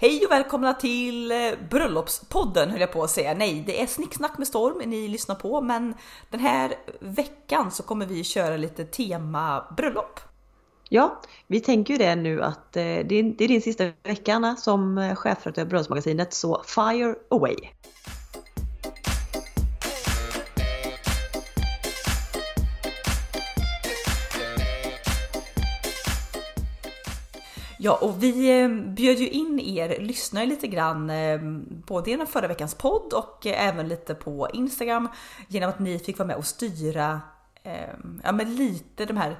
Hej och välkomna till eh, bröllopspodden höll jag på att säga. Nej, det är snicksnack med storm ni lyssnar på, men den här veckan så kommer vi köra lite tema bröllop. Ja, vi tänker ju det nu att eh, det är din sista vecka Anna eh, som chefredaktör på Bröllopsmagasinet, så fire away! Ja, och vi eh, bjöd ju in er lyssnare lite grann, eh, både genom förra veckans podd och eh, även lite på Instagram, genom att ni fick vara med och styra ja, men lite de här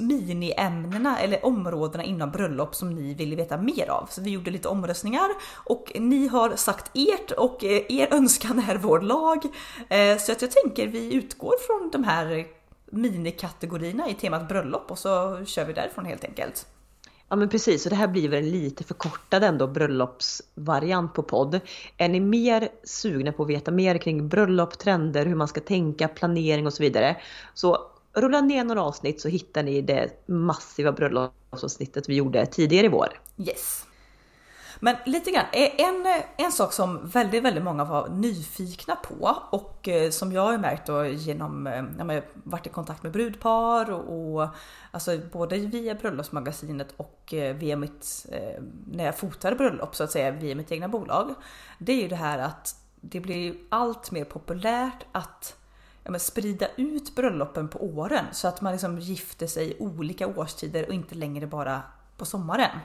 miniämnena eller områdena inom bröllop som ni ville veta mer av. Så vi gjorde lite omröstningar och ni har sagt ert och er önskan är vår lag. Så att jag tänker vi utgår från de här minikategorierna i temat bröllop och så kör vi därifrån helt enkelt. Ja men precis, och det här blir väl en lite förkortad ändå bröllopsvariant på podd. Är ni mer sugna på att veta mer kring bröllop, trender, hur man ska tänka, planering och så vidare. Så rulla ner några avsnitt så hittar ni det massiva bröllopsavsnittet vi gjorde tidigare i vår. Yes. Men lite grann, eh, en, eh, en sak som väldigt, väldigt många var nyfikna på och eh, som jag har märkt då genom, när jag varit i kontakt med brudpar och, och alltså både via bröllopsmagasinet och via mitt, när jag fotade bröllop så att säga, via mitt egna bolag. Det är ju det här att det blir allt mer populärt att ja, sprida ut bröllopen på åren så att man liksom gifter sig i olika årstider och inte längre bara på sommaren.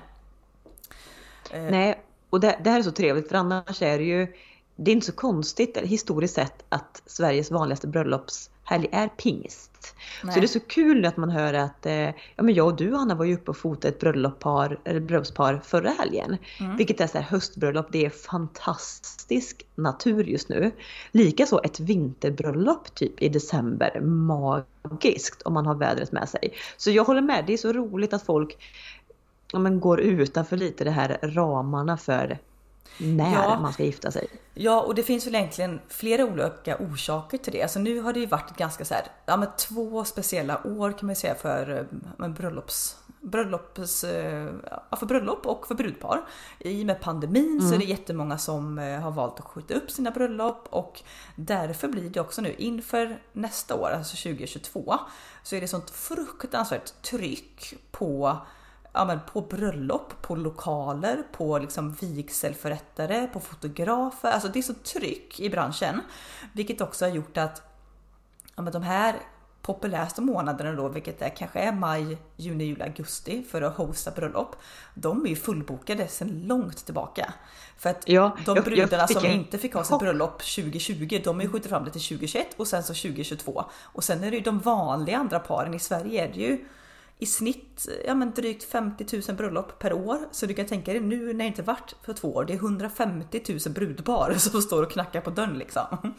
Eh. Nej, och det, det, här är så trevligt för annars är det ju, det är inte så konstigt historiskt sett att Sveriges vanligaste bröllopshelg är pingst. Nej. Så det är så kul att man hör att, eh, ja men jag och du Anna var ju uppe och fotade ett bröllopspar, eller bröllopspar förra helgen. Mm. Vilket är så här höstbröllop, det är fantastisk natur just nu. Likaså ett vinterbröllop typ i december, magiskt om man har vädret med sig. Så jag håller med, det är så roligt att folk ja, men går utanför lite det här ramarna för när ja. man ska gifta sig. Ja, och det finns väl egentligen flera olika orsaker till det. Alltså nu har det ju varit ganska så här, ja men två speciella år kan man säga för men, eh, bröllops, bröllops, eh, ja, för bröllop och för brudpar. I och med pandemin mm. så är det jättemånga som eh, har valt att skjuta upp sina bröllop och därför blir det också nu inför nästa år, alltså 2022, så är det sånt fruktansvärt tryck på ja, men på bröllop, på lokaler, på liksom vigselförrättare, på fotografer. Alltså det är så tryck i branschen, vilket också har gjort att ja, men de här populäraste månaderna då, vilket är kanske är maj, juni, juli, augusti för att hosta bröllop. De är ju fullbokade sedan långt tillbaka. För att ja, de brudarna som inte fick ha sitt bröllop 2020, de är skjutit fram det till 2021 och sen så 2022. Och sen är det ju de vanliga andra paren i Sverige är det ju i snitt ja, men drygt 50 000 bröllop per år. Så du kan tänka dig nu när det inte varit för två år, det är 150 000 brudpar som står och knackar på dörren liksom.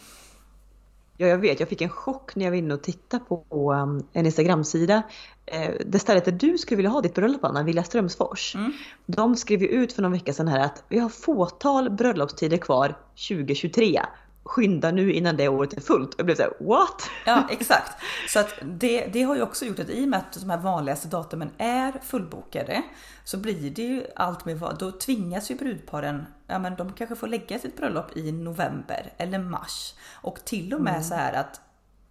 Ja, jag vet. Jag fick en chock när jag var inne och tittade på um, en Instagram-sida. Eh, det stället där du skulle vilja ha ditt bröllop Anna, Villa Strömsfors. Mm. De skrev ju ut för någon vecka sedan här att vi har fåtal bröllopstider kvar 2023 skynda nu innan det året är fullt. Jag blev såhär, what? Ja exakt. Så att det, det har ju också gjort att i och med att de här vanligaste datumen är fullbokade så blir det ju allt vad, då tvingas ju brudparen, ja men de kanske får lägga sitt bröllop i november eller mars. Och till och med mm. så här att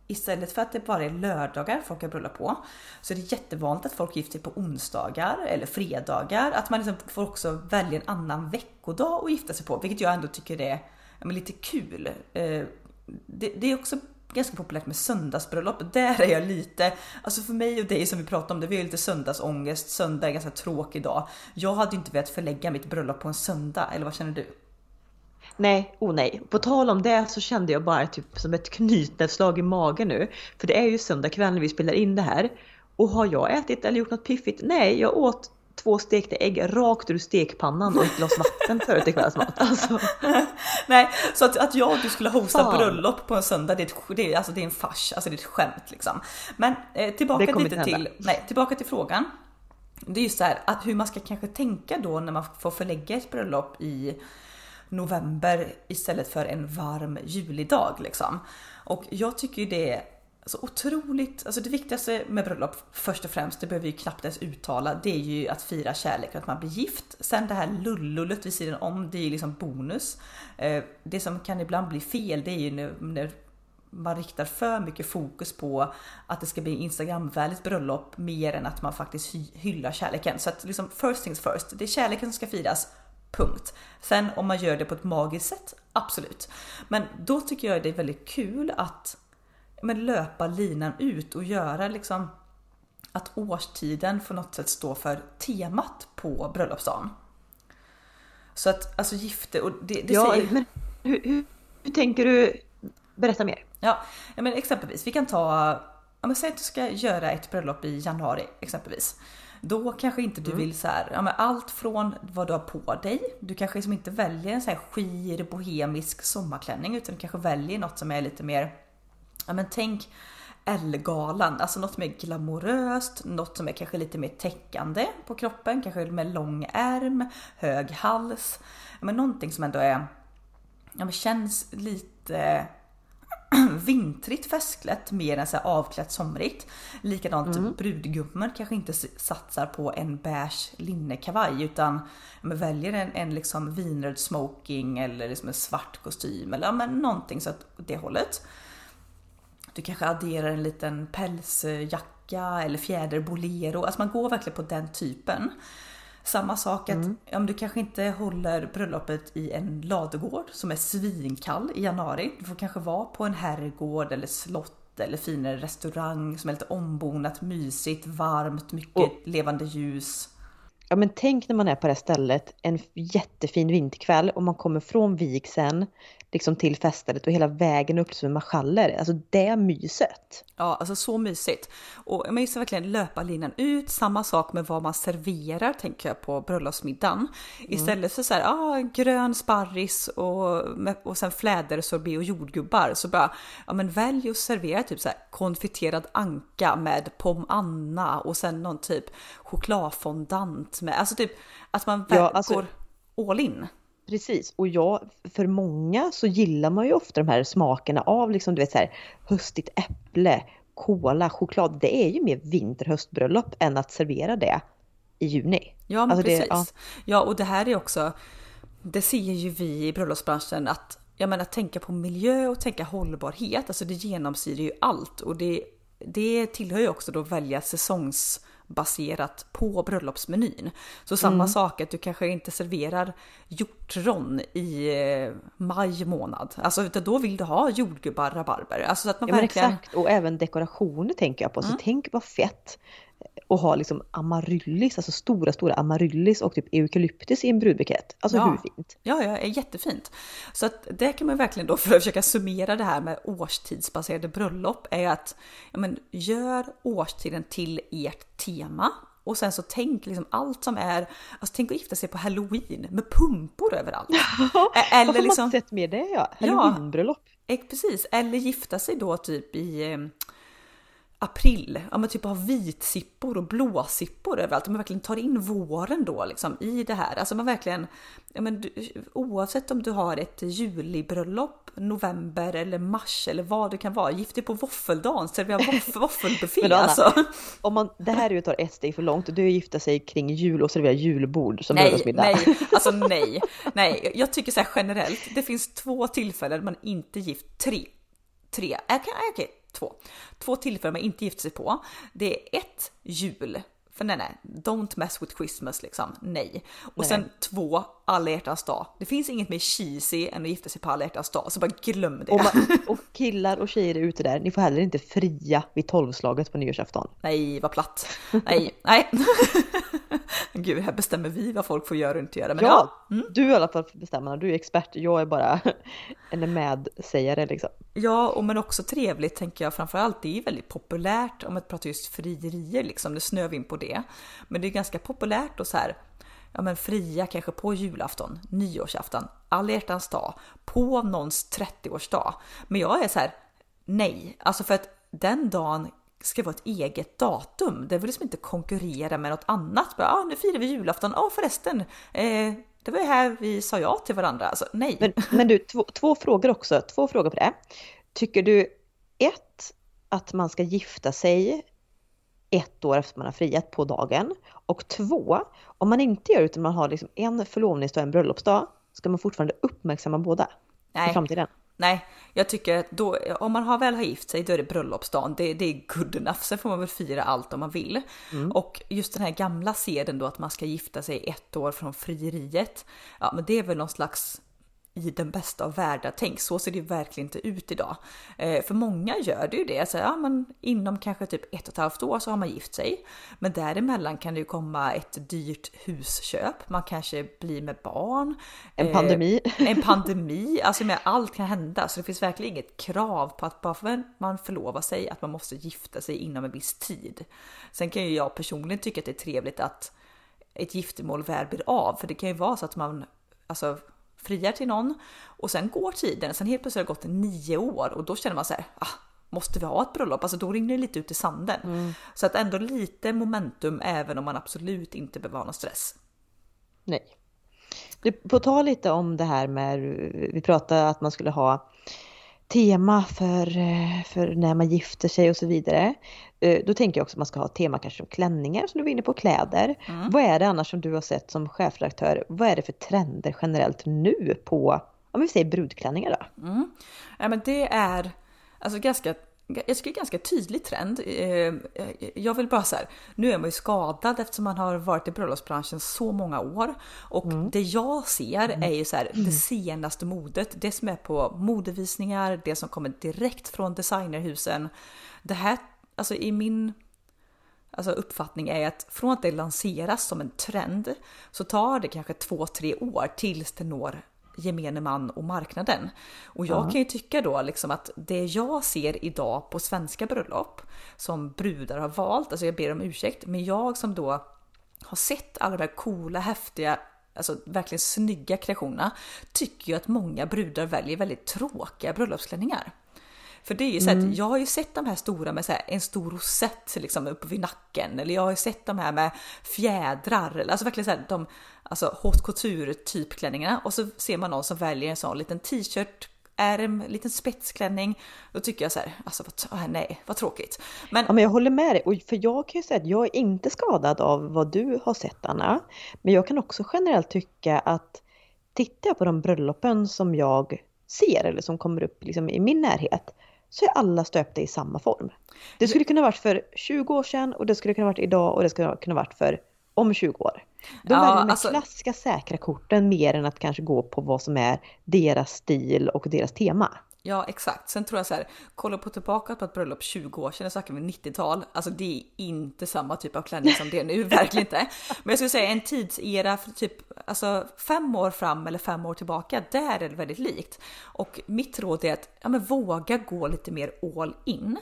Istället för att det bara är lördagar folk har bröllop på så är det jättevanligt att folk gifter sig på onsdagar eller fredagar. Att man liksom får också välja en annan veckodag att gifta sig på, vilket jag ändå tycker är men lite kul. Eh, det, det är också ganska populärt med söndagsbröllop. Där är jag lite, alltså för mig och dig som vi pratade om det, vi har lite söndagsångest. Söndag är en ganska tråkig dag. Jag hade inte velat förlägga mitt bröllop på en söndag, eller vad känner du? Nej, oh nej. På tal om det så kände jag bara typ som ett knytnävsslag i magen nu. För det är ju söndag kväll när vi spelar in det här. Och har jag ätit eller gjort något piffigt? Nej, jag åt två stekta ägg rakt ur stekpannan och ett glas vatten förut till kvällsmat. Alltså. Nej, så att, att jag och du skulle hosta Fan. bröllop på en söndag, det är, ett, det är, alltså, det är en fars, alltså det är ett skämt liksom. Men eh, tillbaka lite till, nej, tillbaka till frågan. Det är ju så här att hur man ska kanske tänka då när man får förlägga ett bröllop i november istället för en varm julidag liksom. Och jag tycker ju det så otroligt, alltså det viktigaste med bröllop först och främst, det behöver vi knappt ens uttala, det är ju att fira kärlek och att man blir gift. Sen det här lullullet vid sidan om, det är ju liksom bonus. Eh, det som kan ibland bli fel, det är ju när man riktar för mycket fokus på att det ska bli Instagramvänligt bröllop mer än att man faktiskt hyllar kärleken. Så att liksom first things first, det är kärleken som ska firas. Punkt. Sen om man gör det på ett magiskt sätt, absolut. Men då tycker jag det är väldigt kul att men, löpa linan ut och göra liksom att årstiden på något sätt står för temat på bröllopsdagen. Så att alltså gifte och det, det ja, säger... men hur, hur, hur tänker du? Berätta mer. Ja, men exempelvis, vi kan ta, ja, men säg att du ska göra ett bröllop i januari exempelvis. Då kanske inte du mm. vill så här, ja, men allt från vad du har på dig. Du kanske liksom inte väljer en så här skir bohemisk sommarklänning utan du kanske väljer något som är lite mer, ja men tänk Ellegalan, alltså något mer glamoröst, något som är kanske lite mer täckande på kroppen, kanske med lång ärm, hög hals. Men någonting som ändå är, ja men känns lite vintrigt festklätt mer än så avklätt somrigt. Likadant mm. brudgummen kanske inte satsar på en beige linnekavaj utan väljer en, en liksom vinröd smoking eller liksom en svart kostym eller men någonting så att det hållet. Du kanske adderar en liten pälsjacka eller fjäderbolero. Alltså man går verkligen på den typen. Samma sak att mm. om du kanske inte håller bröllopet i en ladugård som är svinkall i januari. Du får kanske vara på en herrgård eller slott eller finare restaurang som är lite ombonat, mysigt, varmt, mycket och, levande ljus. Ja men tänk när man är på det här stället en jättefin vinterkväll och man kommer från vigseln liksom till feststället och hela vägen upp som marschaller. Alltså det myset. Ja, alltså så mysigt. Och man måste verkligen löpa linan ut. Samma sak med vad man serverar tänker jag på bröllopsmiddagen. Mm. Istället för så här, ah, grön sparris och, och sen flädersorbet och jordgubbar så bara, ja men välj att servera typ så här konfiterad anka med pom anna och sen någon typ chokladfondant med, alltså typ att man ja, alltså, går all in. Precis, och jag, för många så gillar man ju ofta de här smakerna av liksom, du vet så här, höstigt äpple, kola, choklad. Det är ju mer vinter höstbröllop än att servera det i juni. Ja, men alltså precis. Det, ja. ja, och det här är också, det ser ju vi i bröllopsbranschen att jag menar tänka på miljö och tänka hållbarhet, alltså det genomsyrar ju allt och det, det tillhör ju också då att välja säsongs baserat på bröllopsmenyn. Så samma mm. sak att du kanske inte serverar hjortron i eh, maj månad. Alltså utan då vill du ha jordgubbar, rabarber. Alltså så att man ja, verkligen... exakt och även dekorationer tänker jag på. Så mm. tänk vad fett och ha liksom amaryllis, alltså stora, stora amaryllis och typ eukalyptus i en brudbukett. Alltså ja. hur fint? Ja, ja, jättefint. Så att det kan man verkligen då, för att försöka summera det här med årstidsbaserade bröllop, är att ja, men, gör årstiden till ert tema. Och sen så tänk liksom allt som är, alltså tänk att gifta sig på halloween med pumpor överallt. Eller varför liksom, man inte sett med det ja? Halloweenbröllop. Ja, precis. Eller gifta sig då typ i april, ja men typ av vitsippor och blåsippor överallt. Man verkligen tar in våren då liksom i det här. Alltså man verkligen, ja men du, oavsett om du har ett julibröllop, november eller mars eller vad det kan vara. Gift dig på våffeldagen, servera våff, våffelbuffé men Anna, alltså. Om man, det här är ju tar ett steg för långt, du gifta sig kring jul och servera julbord som nej, Nej, alltså nej, nej. Jag tycker så här generellt, det finns två tillfällen man inte gift, tre, tre, okej, okay, okay två. Två tillfällen man inte gift sig på. Det är ett, jul. För nej, nej, don't mess with Christmas liksom. Nej. Och nej. sen två, alla hjärtans dag. Det finns inget mer cheesy än att gifta sig på alla hjärtans dag, så bara glöm det. Och, man, och killar och tjejer ute där, ni får heller inte fria vid tolvslaget på nyårsafton. Nej, vad platt. Nej, nej. Gud, här bestämmer vi vad folk får göra och inte göra. Men ja, ja. Mm. du i alla fall får bestämma. Du är expert, jag är bara en medsägare liksom. Ja, och men också trevligt tänker jag framförallt. Det är väldigt populärt om man pratar just frierier liksom. Det snöar vi in på det. Men det är ganska populärt och så här ja men fria kanske på julafton, nyårsafton, alla hjärtans dag, på någons 30-årsdag. Men jag är så här, nej, alltså för att den dagen ska vara ett eget datum. Det vill liksom inte konkurrera med något annat. Bara, ah, nu firar vi julafton. Ja ah, förresten, eh, det var ju här vi sa ja till varandra. Alltså nej. Men, men du, två, två, frågor också. Två frågor på det. Tycker du ett, att man ska gifta sig ett år efter man har friat på dagen. Och två, om man inte gör det utan man har liksom en förlovningsdag och en bröllopsdag, ska man fortfarande uppmärksamma båda Nej. i framtiden. Nej, jag tycker att då, om man har väl har gift sig, då är det bröllopsdagen. Det, det är good enough. Sen får man väl fira allt om man vill. Mm. Och just den här gamla seden då att man ska gifta sig ett år från frieriet. Ja, men det är väl någon slags i den bästa av världar. Tänk, så ser det verkligen inte ut idag. Eh, för många gör det ju det. Så, ja, men inom kanske typ ett och ett halvt år så har man gift sig. Men däremellan kan det ju komma ett dyrt husköp. Man kanske blir med barn. En eh, pandemi. En pandemi. Alltså med allt kan hända. Så det finns verkligen inget krav på att bara för att man förlovar sig att man måste gifta sig inom en viss tid. Sen kan ju jag personligen tycka att det är trevligt att ett giftermål väl blir av. För det kan ju vara så att man alltså friar till någon och sen går tiden. Sen helt plötsligt har det gått nio år och då känner man så här, ah, måste vi ha ett bröllop? Alltså då rinner det lite ut i sanden. Mm. Så att ändå lite momentum även om man absolut inte behöver ha någon stress. Nej. På tal lite om det här med, vi pratade att man skulle ha tema för, eh, för när man gifter sig och så vidare. Eh, då tänker jag också att man ska ha tema kanske som klänningar som du var inne på, kläder. Mm. Vad är det annars som du har sett som chefredaktör? Vad är det för trender generellt nu på, om vi säger brudklänningar då? Mm. Ja men det är alltså ganska jag skulle ganska tydlig trend. Eh, jag vill bara så här, nu är man ju skadad eftersom man har varit i bröllopsbranschen så många år och mm. det jag ser mm. är ju så här det senaste modet, det som är på modevisningar, det som kommer direkt från designerhusen. Det här, alltså i min alltså uppfattning är att från att det lanseras som en trend så tar det kanske två, tre år tills det når gemene man och marknaden. Och jag ja. kan ju tycka då liksom att det jag ser idag på svenska bröllop som brudar har valt, alltså jag ber om ursäkt, men jag som då har sett alla de här coola, häftiga alltså verkligen snygga kreationerna, tycker ju att många brudar väljer väldigt tråkiga bröllopsklänningar. För det är ju så mm. att jag har ju sett de här stora med så här, en stor rosett liksom uppe vid nacken eller jag har ju sett de här med fjädrar, alltså verkligen så här, de alltså haute couture typklänningarna och så ser man någon som väljer en sån liten t-shirt ärm, liten spetsklänning. Då tycker jag så här, alltså vad, nej, vad tråkigt. Men... Ja, men jag håller med dig, och för jag kan ju säga att jag är inte skadad av vad du har sett Anna. Men jag kan också generellt tycka att tittar jag på de bröllopen som jag ser eller som kommer upp liksom i min närhet så är alla stöpta i samma form. Det skulle kunna varit för 20 år sedan och det skulle kunna varit idag och det skulle kunna varit för om 20 år. De ja, väljer de alltså... klassiska säkra korten mer än att kanske gå på vad som är deras stil och deras tema. Ja exakt. Sen tror jag så här, kolla på tillbaka på ett bröllop 20 år sedan, snackar vi 90-tal. Alltså det är inte samma typ av klänning som det är nu, verkligen inte. Men jag skulle säga en tidsera för typ alltså fem år fram eller fem år tillbaka, där är det väldigt likt. Och mitt råd är att ja, men våga gå lite mer all in.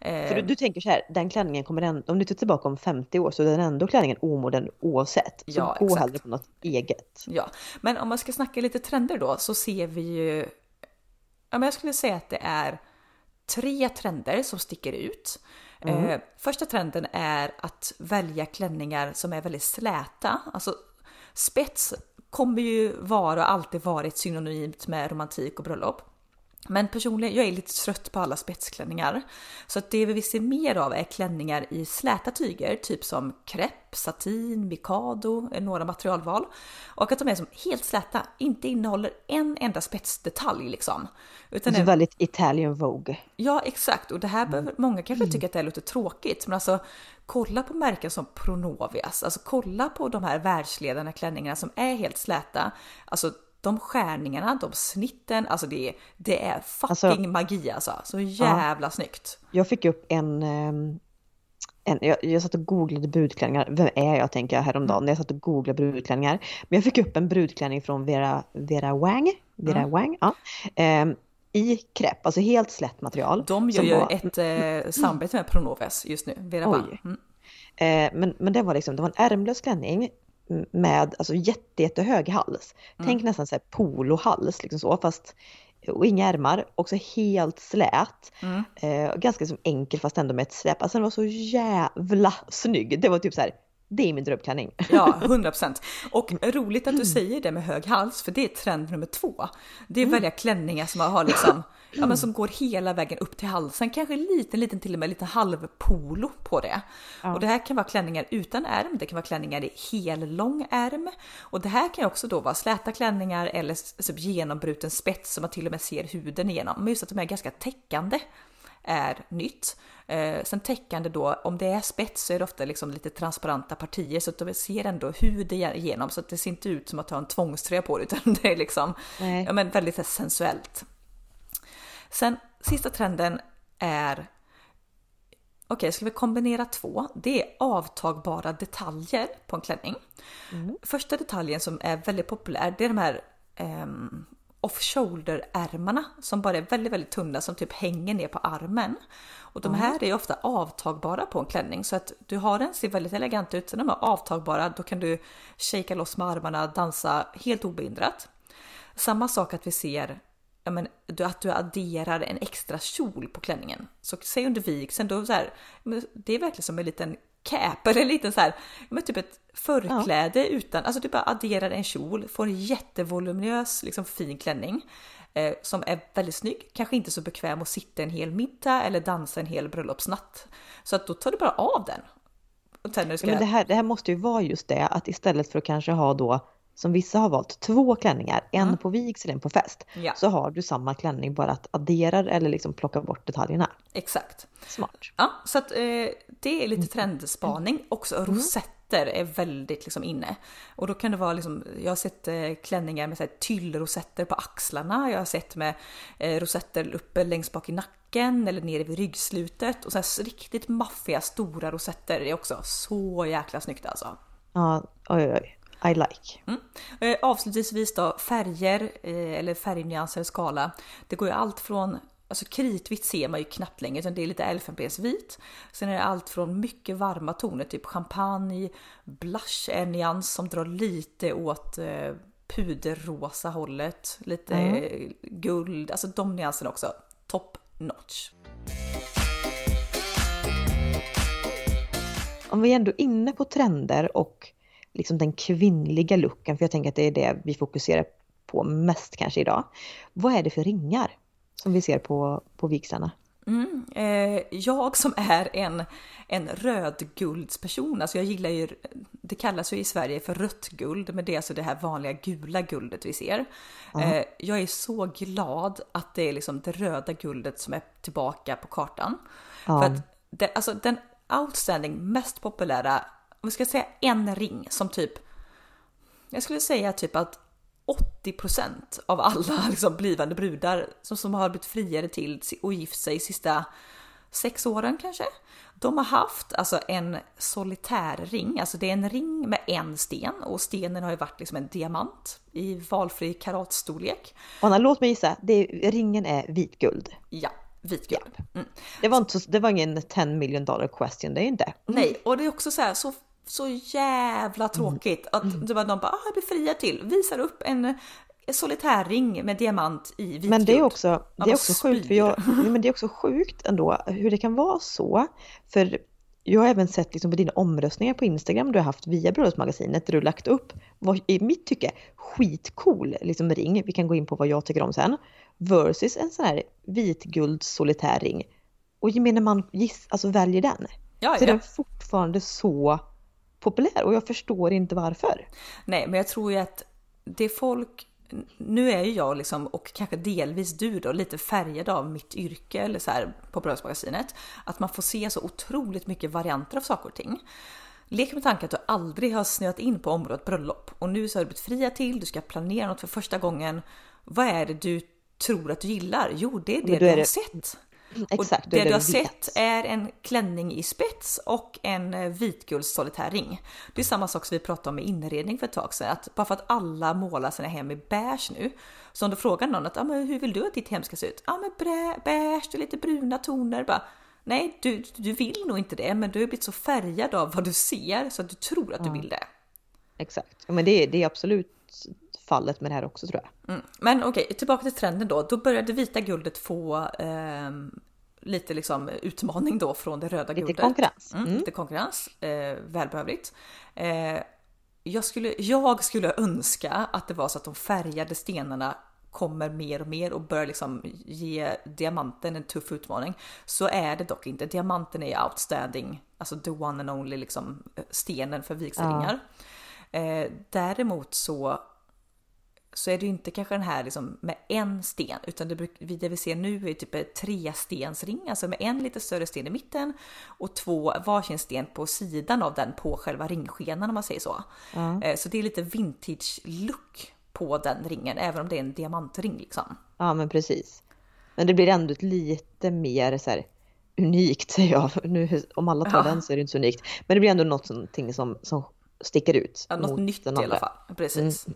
För du, du tänker så här, den klänningen kommer ändå, om du tittar tillbaka om 50 år så är den ändå klänningen omodern oavsett. Så ja, gå hellre på något eget. Ja, men om man ska snacka lite trender då så ser vi ju ja, men jag skulle säga att det är tre trender som sticker ut. Mm. Eh, första trenden är att välja klänningar som är väldigt släta. Alltså spets kommer ju vara och alltid varit synonymt med romantik och bröllop. Men personligen, jag är lite trött på alla spetsklänningar. Så att det vi ser mer av är klänningar i släta tyger, typ som krepp, satin, mikado, några materialval. Och att de är som helt släta, inte innehåller en enda spetsdetalj liksom. Utan alltså är väldigt Italian Vogue. Ja, exakt. Och det här behöver, mm. många kanske mm. tycker att det är lite tråkigt, men alltså kolla på märken som Pronovias, alltså kolla på de här världsledande klänningarna som är helt släta. Alltså de skärningarna, de snitten, alltså det, det är fucking alltså, magi alltså. Så jävla ja. snyggt. Jag fick upp en, ehm, en jag, jag satt och googlade brudklänningar, vem är jag tänker jag häromdagen mm. när jag satt och googlade brudklänningar. Men jag fick upp en brudklänning från Vera, Vera Wang, Vera mm. Wang, ja. Um, i krepp, alltså helt slätt material. De gör ju var... ett eh, samarbete med Pronoves just nu, Vera Wang. Mm. Eh, men, men det var liksom, det var en ärmlös klänning med alltså jätte, jättehög hals. Mm. Tänk nästan så här polohals liksom så fast och inga ärmar, också helt slät. Mm. Eh, ganska som enkel fast ändå med ett släp. Alltså den var så jävla snygg. Det var typ så här det är min drömklänning. Ja, 100%. Och roligt att du säger det med hög hals, för det är trend nummer två. Det är mm. välja klänningar som har liksom, ja men som går hela vägen upp till halsen, kanske liten, liten till och med lite halvpolo på det. Ja. Och det här kan vara klänningar utan ärm, det kan vara klänningar i hellång ärm. Och det här kan också då vara släta klänningar eller typ genombruten spets som man till och med ser huden igenom. Men just att de är ganska täckande är nytt. Eh, sen täckande då, om det är spets så är det ofta liksom lite transparenta partier så att de ser ändå hud igenom så att det ser inte ut som att ha en tvångströja på det utan det är liksom ja, men väldigt sensuellt. Sen sista trenden är Okej, okay, ska vi kombinera två? Det är avtagbara detaljer på en klänning. Mm. Första detaljen som är väldigt populär, det är de här um, off-shoulder-ärmarna som bara är väldigt, väldigt tunna som typ hänger ner på armen. Och de här är ofta avtagbara på en klänning så att du har den, ser väldigt elegant ut. Sen de är avtagbara, då kan du shaka loss med armarna, dansa helt obehindrat. Samma sak att vi ser ja, men, att du adderar en extra kjol på klänningen. Så säg under vigseln, då så här, det är verkligen som en liten cap eller lite så här, men typ ett förkläde ja. utan, alltså du bara adderar en kjol, får en jättevoluminös liksom fin klänning eh, som är väldigt snygg, kanske inte så bekväm att sitta en hel middag eller dansa en hel bröllopsnatt. Så att då tar du bara av den. Ska... Ja, men det, här, det här måste ju vara just det att istället för att kanske ha då som vissa har valt, två klänningar, en mm. på vigsel, en på fest. Ja. Så har du samma klänning bara att addera eller liksom plocka bort detaljerna. Exakt. Smart. Ja, så att eh, det är lite mm. trendspaning. Också mm. rosetter är väldigt liksom inne. Och då kan det vara liksom, jag har sett eh, klänningar med så här, tyllrosetter på axlarna. Jag har sett med eh, rosetter uppe längst bak i nacken eller nere vid ryggslutet. Och så här, riktigt maffiga stora rosetter är också så jäkla snyggt alltså. Ja, oj oj. I like. Mm. Eh, avslutningsvis då färger eh, eller färgnyanser skala. Det går ju allt från Alltså kritvitt ser man ju knappt längre utan det är lite elfenbensvit. Sen är det allt från mycket varma toner, typ champagne, blush är en nyans som drar lite åt eh, puderrosa hållet, lite mm. guld, alltså de nyanserna också. Top notch. Om vi är ändå inne på trender och liksom den kvinnliga looken, för jag tänker att det är det vi fokuserar på mest kanske idag. Vad är det för ringar som vi ser på, på vigslarna? Mm, eh, jag som är en, en rödguldsperson, alltså jag gillar ju, det kallas ju i Sverige för rött guld, men det är alltså det här vanliga gula guldet vi ser. Mm. Eh, jag är så glad att det är liksom det röda guldet som är tillbaka på kartan. Mm. För att det, alltså den outstanding, mest populära om vi ska säga en ring som typ, jag skulle säga typ att 80% av alla liksom blivande brudar som, som har blivit friare till och gift sig sista sex åren kanske. De har haft alltså en solitärring, alltså det är en ring med en sten och stenen har ju varit liksom en diamant i valfri karatstorlek. Anna, låt mig gissa, det, ringen är vitguld. Ja, vitguld. Ja. Mm. Det, var inte, det var ingen 10 million dollar question, det är inte. Nej, och det är också så här, så så jävla mm. tråkigt att mm. någon bara, ah, jag befriar till, visar upp en solitärring med diamant i vitguld. Men det är också, det är också sjukt, för jag, men det är också sjukt ändå hur det kan vara så. För jag har även sett liksom på dina omröstningar på Instagram du har haft via Bröllopsmagasinet där du lagt upp, vad, i mitt tycke, skitcool liksom ring, vi kan gå in på vad jag tycker om sen, versus en sån här vitguld solitär ring. Och gemene man giss, alltså väljer den. Ja, så ja. den är fortfarande så populär och jag förstår inte varför. Nej, men jag tror ju att det folk nu är ju jag liksom, och kanske delvis du då, lite färgad av mitt yrke eller så här på Bröllopsmagasinet. Att man får se så otroligt mycket varianter av saker och ting. Lek med tanken att du aldrig har snöat in på området bröllop och nu så har du blivit fria till, du ska planera något för första gången. Vad är det du tror att du gillar? Jo, det är det du har sett. Exakt, och det, det du har sett är en klänning i spets och en eh, vitgulds ring. Det är samma sak som vi pratade om med inredning för ett tag sedan, att bara för att alla målar sina hem i beige nu, så om du frågar någon att ah, men hur vill du att ditt hem ska se ut? Ja, ah, men beige, och lite bruna toner. Bara, Nej, du, du vill nog inte det, men du har blivit så färgad av vad du ser så att du tror att du vill det. Exakt, men det, det är absolut fallet med det här också tror jag. Mm. Men okej, okay, tillbaka till trenden då. Då började vita guldet få eh, lite liksom utmaning då från det röda lite guldet. konkurrens. Mm, Mm. Lite konkurrens, eh, välbehövligt. Eh, jag, skulle, jag skulle önska att det var så att de färgade stenarna kommer mer och mer och börjar liksom ge diamanten en tuff utmaning. Så är det dock inte. Diamanten är outstanding, alltså the one and only liksom eh, stenen för vigselringar. Eh, däremot så så är det inte kanske den här liksom med en sten utan det, det vi ser nu är typ en trestensring, alltså med en lite större sten i mitten och två varsin sten på sidan av den på själva ringskenan om man säger så. Eh, Så det är lite vintage look på den ringen även om det är en diamantring liksom. Ja men precis. Men det blir ändå lite mer så här, unikt säger jag. Nu, om alla tar Ja. den så är det inte så unikt. Men det blir ändå något någonting som, som sticker ut. Ja, något nytt i alla fall. Precis.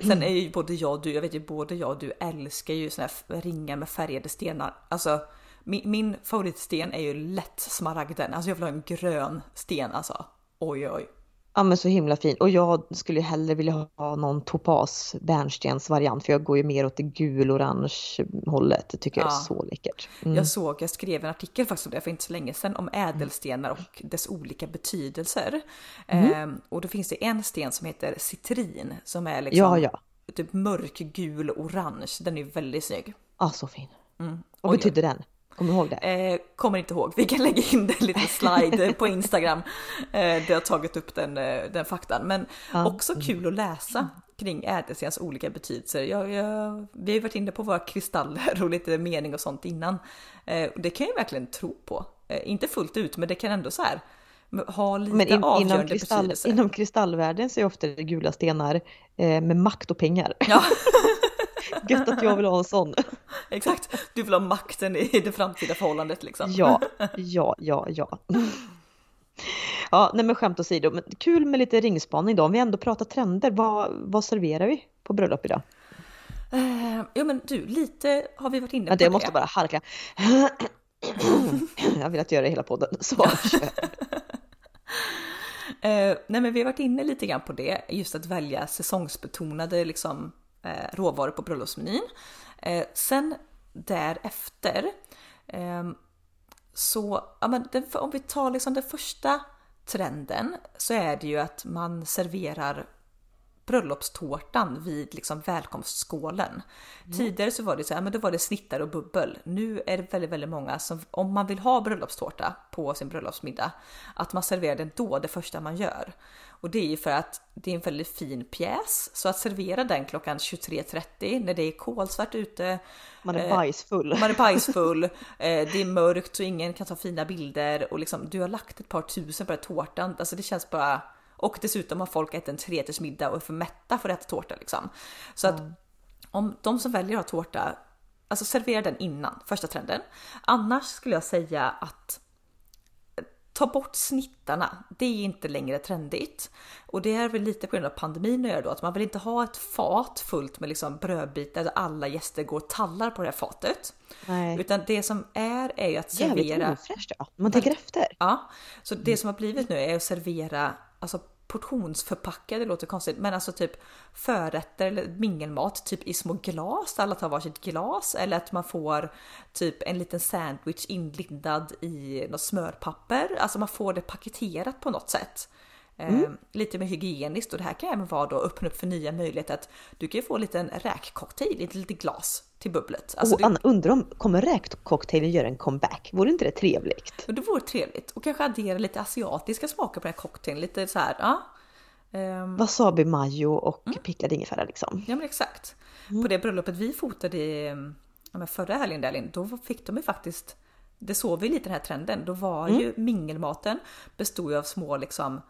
Sen är ju både jag och du, jag vet ju både jag och du älskar ju såna här ringar med färgade stenar. Alltså min, min favoritsten är ju lätt smaragden. Alltså jag vill ha en grön sten alltså. Oj oj. Ja men så himla fin. Och jag skulle hellre vilja ha någon topas bärnstens variant för jag går ju mer åt det gul-orange hållet. Det tycker jag är Ja. så läckert. Mm. Jag såg, jag skrev en artikel faktiskt om det för inte så länge sedan om ädelstenar och dess olika betydelser. Mhm. Ehm, och då finns det en sten som heter citrin som är liksom Ja, ja. typ mörkgul orange. Den är väldigt snygg. Ja, så fin. Vad Mm. Oj, betyder den? Kommer du ihåg det? Eh, kommer inte ihåg, vi kan lägga in det lite slide på Instagram. Eh, jag har tagit upp den, eh, den faktan. Men Ja. också kul att läsa kring ädelstens olika betydelser. Jag, jag, vi har varit inne på våra kristaller och lite mening och sånt innan. Eh, det kan jag verkligen tro på. Eh, inte fullt ut, men det kan ändå så här ha lite Men in, avgörande inom, kristall, betydelse. inom kristallvärlden så är ofta det gula stenar eh, med makt och pengar. Ja, Gött att jag vill ha en sån. exakt. Du vill ha makten i det framtida förhållandet liksom. Ja, ja, ja, ja. Ja, nej men skämt åsido, men kul med lite ringspaning då. Om vi ändå pratar trender, vad, vad serverar vi på bröllop idag? Eh, ja men du, lite har vi varit inne Vänta, på jag måste bara harkla. Jag vill att göra det hela podden. Så, kör. Eh, nej men vi har varit inne lite grann på det, just att välja säsongsbetonade liksom, Eh, råvaror på bröllopsmenyn. Eh, sen därefter ehm, så, ja, men om vi tar liksom den första trenden så är det ju att man serverar bröllopstårtan vid liksom välkomstskålen. Tidigare så var det så här, men då var det snittar och bubbel. Nu är det väldigt, väldigt många som, om man vill ha bröllopstårta på sin bröllopsmiddag, att man serverar den då, det första man gör. Och det är ju för att det är en väldigt fin pjäs, så att servera den klockan 23.30 när det är kolsvart ute, Man är bajsfull. man är bajsfull, eh, det är mörkt så ingen kan ta fina bilder och liksom du har lagt ett par tusen på den här tårtan. Alltså det känns bara... Och dessutom har folk ätit en trerättersmiddag och är för mätta för att äta tårta liksom. Så att om de som väljer att ha tårta, alltså servera den innan, första trenden. Annars skulle jag säga att ta bort snittarna. Det är inte längre trendigt. Och det är väl lite på grund av pandemin att göra då, att man vill inte ha ett fat fullt med liksom brödbitar där alla gäster går och tallar på det här fatet. Nej. Utan det som är är ju att Jävligt servera. ofräscht ja. Man tänker efter. Ja, så det som har blivit nu är att servera alltså portionsförpackade, det låter konstigt, men alltså typ förrätter eller mingelmat typ i små glas alla tar varsitt glas eller att man får typ en liten sandwich inlindad i något smörpapper. Alltså man får det paketerat på något sätt. Eh, lite mer hygieniskt och det här kan även vara då öppna upp för nya möjligheter att du kan ju få en liten räkcocktail i ett litet glas till bubblet. Alltså och det- Anna, undrar om kommer räkcocktailen göra en comeback? Vore inte det trevligt? Det vore trevligt. Och kanske addera lite asiatiska smaker på den här cocktailen. Lite så här, ja. Ehm, Wasabi mayo och Mm. picklad ingefära liksom. ja men exakt. På det bröllopet vi fotade i, ja, förra helgen där Linn, då fick de ju faktiskt, det såg vi lite den här trenden, då var ju mingelmaten bestod ju av små liksom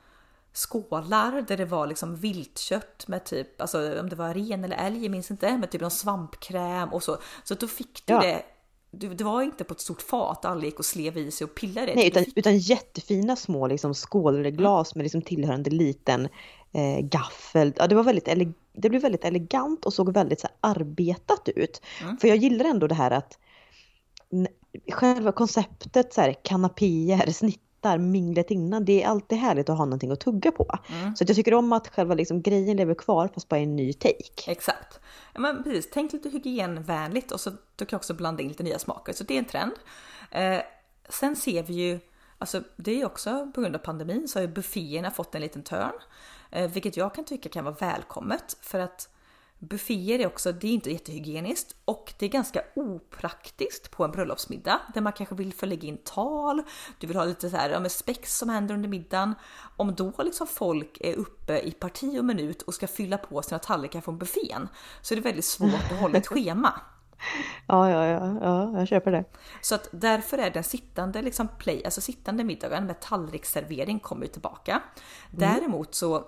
skålar där det var liksom viltkött med typ, alltså om det var ren eller älg, jag minns inte, med typ någon svampkräm och så. Så då fick du Ja. det, du, det var inte på ett stort fat alla gick och slev i sig och pillade. Nej, utan, utan jättefina små liksom, skålar glas med liksom tillhörande liten eh, gaffel. Ja, det, var väldigt det blev väldigt elegant och såg väldigt så här, arbetat ut. Mm. För jag gillar ändå det här att själva konceptet så här, kanapéer, snittar, väntar, minglet innan, det är alltid härligt att ha någonting att tugga på. Mm. Så jag tycker om att själva liksom grejen lever kvar fast bara i en ny take. Exakt. Ja, men precis, tänk lite hygienvänligt och så du kan också blanda in lite nya smaker. Så det är en trend. Eh, sen ser vi ju, alltså det är också på grund av pandemin så har ju bufféerna fått en liten törn. Eh, vilket jag kan tycka kan vara välkommet för att Bufféer är också, det är inte jättehygieniskt och det är ganska opraktiskt på en bröllopsmiddag där man kanske vill få lägga in tal, du vill ha lite så här, ja, spex som händer under middagen. Om då liksom folk är uppe i parti och minut och ska fylla på sina tallrikar från buffén så är det väldigt svårt att hålla ett schema. Ja, ja, ja, ja, jag köper det. Så att därför är den sittande liksom play, alltså sittande middagen med tallriksservering kommer tillbaka. Mm. Däremot så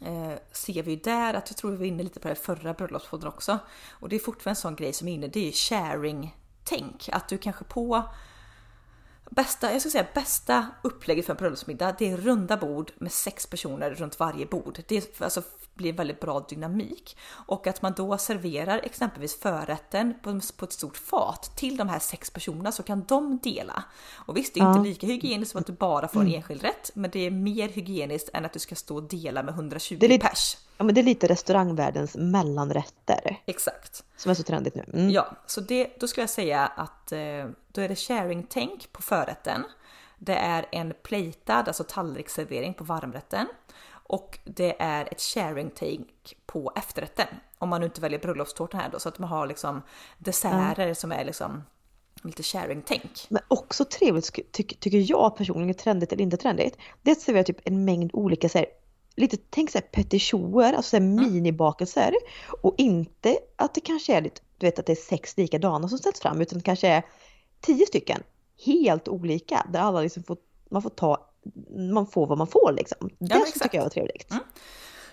eh, ser vi ju där att jag tror vi var inne lite på det förra bröllopspodden också. Och det är fortfarande en sån grej som är inne, det är sharing-tänk. Att du kanske på bästa, jag skulle säga bästa upplägget för en bröllopsmiddag, det är runda bord med sex personer runt varje bord. Det alltså, blir väldigt bra dynamik och att man då serverar exempelvis förrätten på, på ett stort fat till de här sex personerna så kan de dela. Och visst, det är ja. inte lika hygieniskt som att du bara får en mm. enskild rätt, men det är mer hygieniskt än att du ska stå och dela med 120 det är lite, pers. Ja, men det är lite restaurangvärldens mellanrätter. Exakt. Som är så trendigt nu. Mm. Ja, så det, då skulle jag säga att eh, då är det sharing-tänk på förrätten. Det är en platad, alltså tallriksservering på varmrätten och det är ett sharing take på efterrätten. Om man nu inte väljer bröllopstårtan här då så att man har liksom desserter mm. som är liksom lite sharing-tänk. Men också trevligt ty tycker jag personligen, trendigt eller inte trendigt, det är att servera typ en mängd olika så här, lite, tänk såhär petitioner, alltså så mm. minibakelser. Och inte att det kanske är lite, du vet att det är sex likadana som ställs fram, utan det kanske är tio stycken helt olika där alla liksom får, man får ta man får vad man får liksom. Det ja, tycker jag var trevligt. Mm.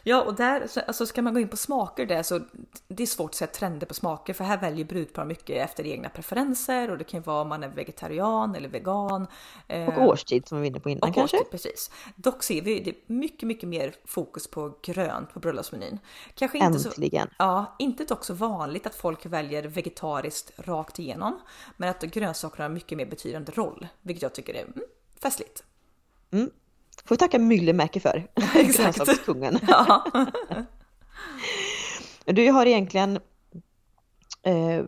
Ja, och där alltså ska man gå in på smaker där så det är svårt att säga trender på smaker för här väljer brudpar mycket efter egna preferenser och det kan ju vara om man är vegetarian eller vegan. Eh, och årstid som vi var inne på innan och kanske. Årstid, precis. Dock ser vi det mycket, mycket mer fokus på grönt på bröllopsmenyn. Kanske inte Äntligen. Så, ja, inte dock så vanligt att folk väljer vegetariskt rakt igenom, men att grönsakerna har mycket mer betydande roll, vilket jag tycker är mm, festligt. Mm. Får vi tacka Myllymäki för. Exakt. kungen. Ja. du har egentligen eh,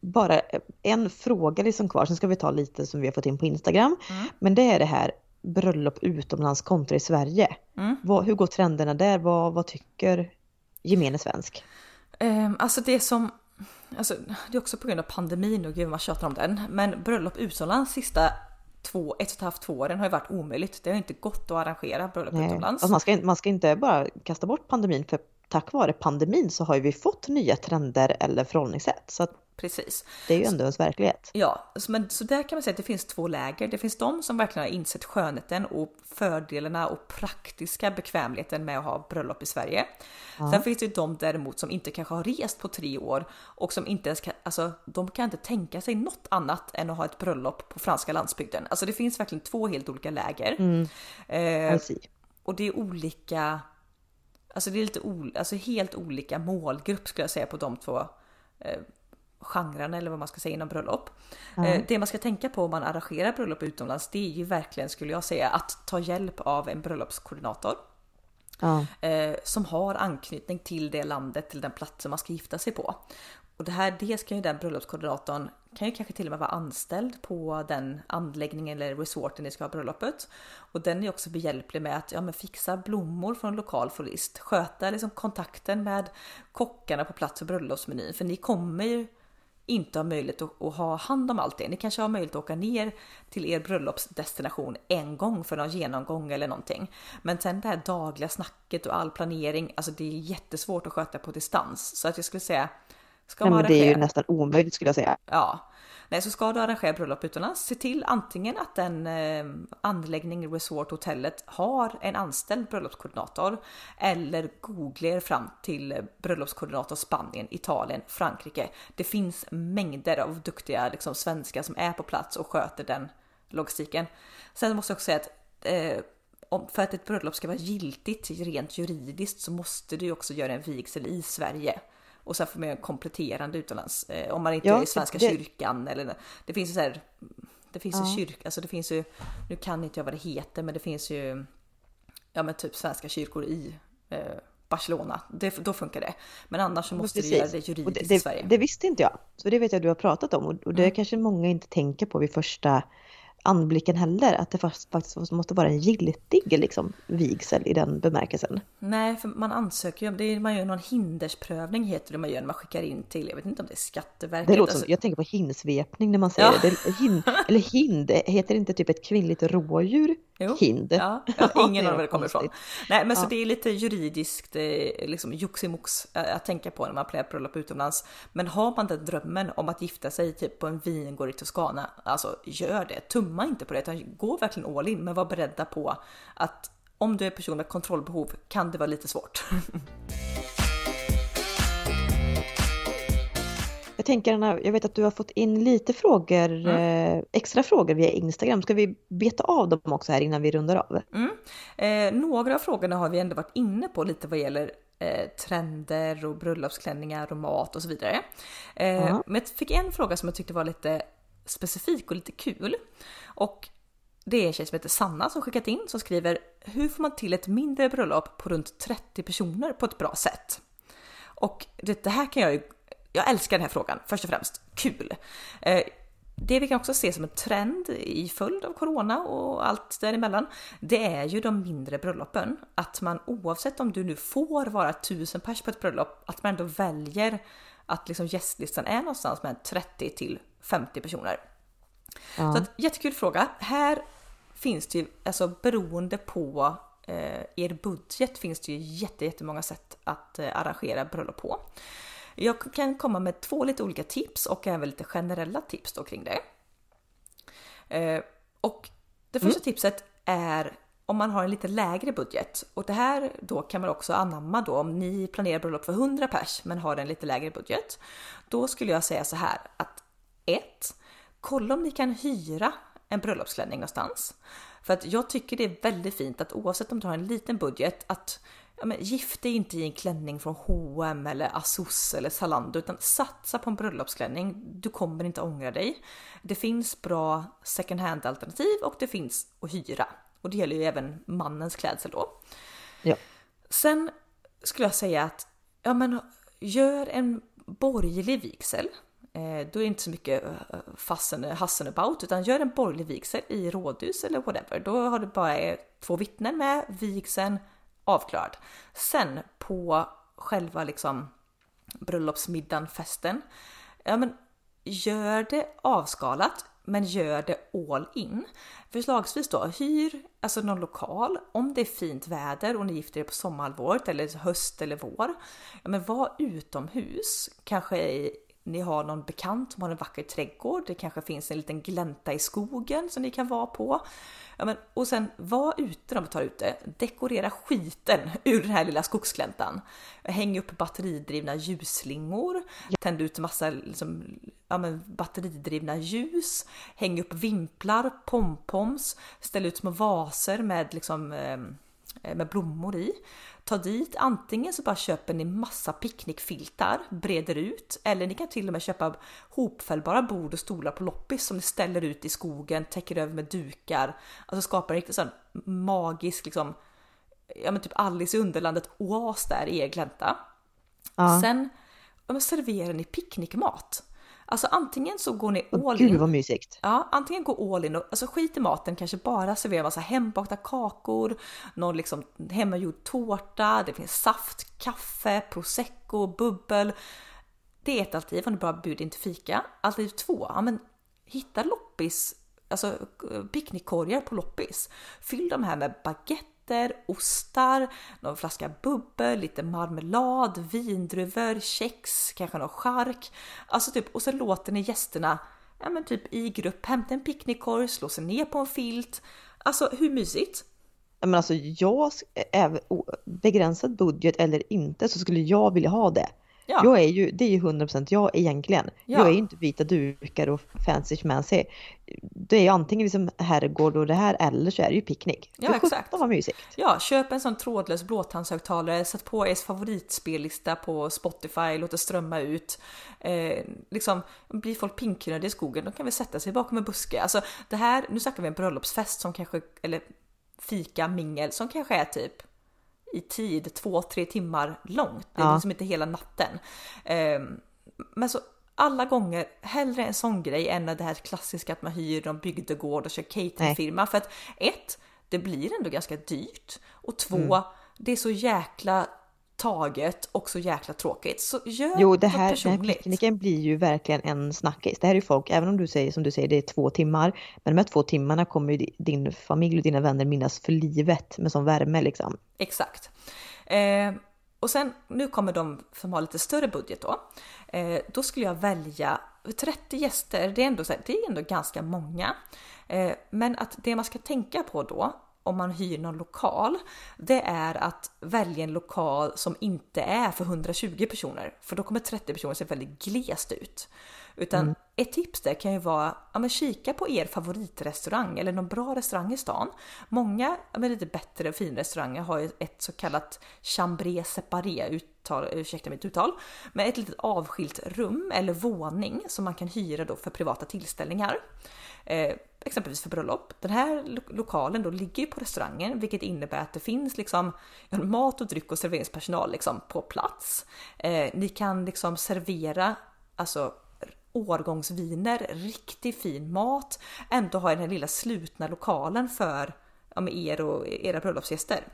bara en fråga liksom kvar, sen ska vi ta lite som vi har fått in på Instagram. Mm. Men det är det här bröllop utomlands kontra i Sverige. Mm. Vad, hur går trenderna där? Vad, vad tycker gemene svensk? Um, alltså det som Alltså, det är också på grund av pandemin och gud vad man tjatar om den. Men bröllop utomlands sista två, ett och ett halvt, två åren har ju varit omöjligt. Det har inte gått att arrangera bröllop Nej. utomlands. Alltså man, ska, man ska inte bara kasta bort pandemin för tack vare pandemin så har ju vi fått nya trender eller förhållningssätt. Så att Precis. Det är ju ändå ens verklighet. Ja, men så där kan man säga att det finns två läger. Det finns de som verkligen har insett skönheten och fördelarna och praktiska bekvämligheten med att ha bröllop i Sverige. Ja. Sen finns det ju de däremot som inte kanske har rest på tre år och som inte ens kan, alltså de kan inte tänka sig något annat än att ha ett bröllop på franska landsbygden. Alltså det finns verkligen två helt olika läger. Mm. Eh, och det är olika, alltså det är lite ol, alltså helt olika målgrupp skulle jag säga på de två eh, genren eller vad man ska säga inom bröllop. Mm. Det man ska tänka på om man arrangerar bröllop utomlands det är ju verkligen skulle jag säga att ta hjälp av en bröllopskoordinator. Mm. som har anknytning till det landet, till den platsen man ska gifta sig på. Och det här, det ska ju den bröllopskoordinatorn, kan ju kanske till och med vara anställd på den anläggningen eller resorten ni ska ha bröllopet. Och den är också behjälplig med att ja, men fixa blommor från lokal florist, sköta liksom kontakten med kockarna på plats för bröllopsmenyn. För ni kommer ju inte har möjlighet att, att, ha hand om allt det. Ni kanske har möjlighet att åka ner till er bröllopsdestination en gång för någon genomgång eller någonting. Men sen det här dagliga snacket och all planering, alltså det är jättesvårt att sköta på distans. Så att jag skulle säga, ska man Nej, men det är ju nästan omöjligt skulle jag säga. Ja, Nej, så ska du arrangera bröllop utomlands, se till antingen att den eh, anläggning, resort, hotellet har en anställd bröllopskoordinator eller googla er fram till bröllopskoordinator Spanien, Italien, Frankrike. Det finns mängder av duktiga liksom, svenskar som är på plats och sköter den logistiken. Sen måste jag också säga att eh, om, för att ett bröllop ska vara giltigt rent juridiskt så måste du också göra en vigsel i Sverige och sen får man göra kompletterande utomlands. Eh, om man inte ja, är i Svenska det... kyrkan eller det finns så här Det finns ja. ju kyrka, alltså det finns ju, nu kan inte jag vad det heter, men det finns ju ja men typ svenska kyrkor i eh, Barcelona. Det, då funkar det. Men annars så måste Precis. du göra det juridiskt det, i Sverige. Det visste inte jag. Så det vet jag att du har pratat om och, och det mm. kanske många inte tänker på vid första anblicken heller, att det faktiskt måste vara en giltig liksom, vigsel i den bemärkelsen. Nej, för man ansöker ju om det, man gör någon hindersprövning heter det man gör när man skickar in till, jag vet inte om det är Skatteverket. Det låter som, alltså... jag tänker på hinsvepning när man säger ja. det. Hin, eller hind, heter det inte typ ett kvinnligt rådjur? Jo. Hind. Ja, ja ingen av var det kommer ifrån. Nej, men ja. så det är lite juridiskt eh, liksom joximox eh, att tänka på när man planerar bröllop utomlands. Men har man den drömmen om att gifta sig typ på en vingård i Toscana, alltså gör det. Tumma inte på det, utan gå verkligen all in, men var beredda på att om du är person med kontrollbehov kan det vara lite svårt. Tänker, jag vet att du har fått in lite frågor, mm. Eh, extra frågor via Instagram. Ska vi beta av dem också här innan vi rundar av? Mm. Eh, några av frågorna har vi ändå varit inne på lite vad gäller eh, trender och bröllopsklänningar och mat och så vidare. Mm. Men jag fick en fråga som jag tyckte var lite specifik och lite kul. Och det är en tjej som heter Sanna som skickat in som skriver Hur får man till ett mindre bröllop på runt 30 personer på ett bra sätt? Och det, det här kan jag ju jag älskar den här frågan först och främst. Kul! Eh, det vi kan också se som en trend i följd av corona och allt däremellan, det är ju de mindre bröllopen. Att man oavsett om du nu får vara tusen pers på ett bröllop, att man ändå väljer att liksom gästlistan är någonstans med 30 till 50 personer. Ja. Så att, jättekul fråga. Här finns det ju, alltså beroende på eh, er budget finns det ju jätte, jättemånga sätt att eh, arrangera bröllop på. Jag kan komma med två lite olika tips och även lite generella tips då kring det. Eh, och det första mm. tipset är om man har en lite lägre budget och det här då kan man också anamma då om ni planerar bröllop för 100 pers men har en lite lägre budget. Då skulle jag säga så här att 1. Kolla om ni kan hyra en bröllopsklänning någonstans. För att jag tycker det är väldigt fint att oavsett om du har en liten budget att ja, men, gift dig inte i en klänning från H&M eller Asos eller Zalando utan satsa på en bröllopsklänning. Du kommer inte ångra dig. Det finns bra second hand alternativ och det finns att hyra. Och det gäller ju även mannens klädsel då. Ja. Sen skulle jag säga att ja, men, gör en borgerlig vigsel. Eh, då är det inte så mycket eh, hassen about utan gör en borgerlig vigsel i rådhus eller whatever. Då har du bara två vittnen med, vigseln avklarad. Sen på själva liksom bröllopsmiddagen, festen. Ja men gör det avskalat men gör det all in. Förslagsvis då hyr alltså någon lokal om det är fint väder och ni gifter er på sommarhalvåret eller höst eller vår. Ja, men var utomhus, kanske ni har någon bekant som har en vacker trädgård. Det kanske finns en liten glänta i skogen som ni kan vara på. Ja, men, och sen var ute när man tar ut det. Dekorera skiten ur den här lilla skogsgläntan. Häng upp batteridrivna ljusslingor. Tänd ut massa liksom, ja, men, batteridrivna ljus. Häng upp vimplar, pompoms. Ställ ut små vaser med liksom eh, med blommor i. Ta dit, antingen så bara köper ni massa picknickfiltar, breder ut, eller ni kan till och med köpa hopfällbara bord och stolar på loppis som ni ställer ut i skogen, täcker över med dukar. Alltså skapar en riktigt sån magisk liksom, ja men typ Alice i Underlandet oas där i er glänta. Ja. Sen ja, serverar ni picknickmat. Alltså antingen så går ni all in. Gud vad mysigt. Ja, antingen gå all in och alltså skit i maten, kanske bara servera massa hembakta kakor, någon liksom hemmagjord tårta, det finns saft, kaffe, prosecco, bubbel. Det är ett alternativ om du bara bjuder in till fika. Alternativ två, ja men hitta loppis, alltså picknickkorgar på loppis. Fyll de här med baguette nötter, ostar, någon flaska bubbel, lite marmelad, vindruvor, kex, kanske någon chark. Alltså typ, och så låter ni gästerna ja, men typ i grupp hämta en picknickkorg, slå sig ner på en filt. Alltså hur mysigt? Men alltså jag, begränsad budget eller inte så skulle jag vilja ha det. Ja. Jag är ju, det är ju 100% jag egentligen. Ja. Jag är ju inte vita dukar och fancy schmancy. Det är ju antingen liksom herrgård och det här eller så är det ju picknick. Ja exakt. vad mysigt. Ja, köp en sån trådlös blåtandshögtalare, sätt på er favoritspellista på Spotify, låt det strömma ut. Eh, liksom, blir folk pinkröda i skogen, då kan vi sätta sig bakom en buske. Alltså det här, nu snackar vi en bröllopsfest som kanske, eller fika, mingel som kanske är typ i tid, två, tre timmar långt. Det är ja. liksom inte hela natten. Um, men så alla gånger hellre en sån grej än det här klassiska att man hyr en bygdegård och kör cateringfirma. För att ett, det blir ändå ganska dyrt och två, mm. det är så jäkla taget och så jäkla tråkigt. Så gör jo, det här, den här picknicken blir ju verkligen en snackis. Det här är ju folk, även om du säger som du säger, det är två timmar. Men de här två timmarna kommer ju din familj och dina vänner minnas för livet med sån värme liksom. Exakt. Eh, och sen, nu kommer de som har lite större budget då. Eh, då skulle jag välja 30 gäster, det är ändå, det är ändå ganska många. Eh, men att det man ska tänka på då om man hyr någon lokal, det är att välja en lokal som inte är för 120 personer, för då kommer 30 personer se väldigt glest ut. Utan mm. ett tips där kan ju vara, ja men kika på er favoritrestaurang eller någon bra restaurang i stan. Många med lite bättre finrestauranger har ju ett så kallat chambré separé, uttal, ursäkta mitt uttal, med ett litet avskilt rum eller våning som man kan hyra då för privata tillställningar. Eh, exempelvis för bröllop. Den här lo lokalen då ligger ju på restaurangen, vilket innebär att det finns liksom mat och dryck och serveringspersonal liksom på plats. Eh, ni kan liksom servera alltså årgångsviner, riktigt fin mat, ändå ha den här lilla slutna lokalen för ja, er och era bröllopsgäster.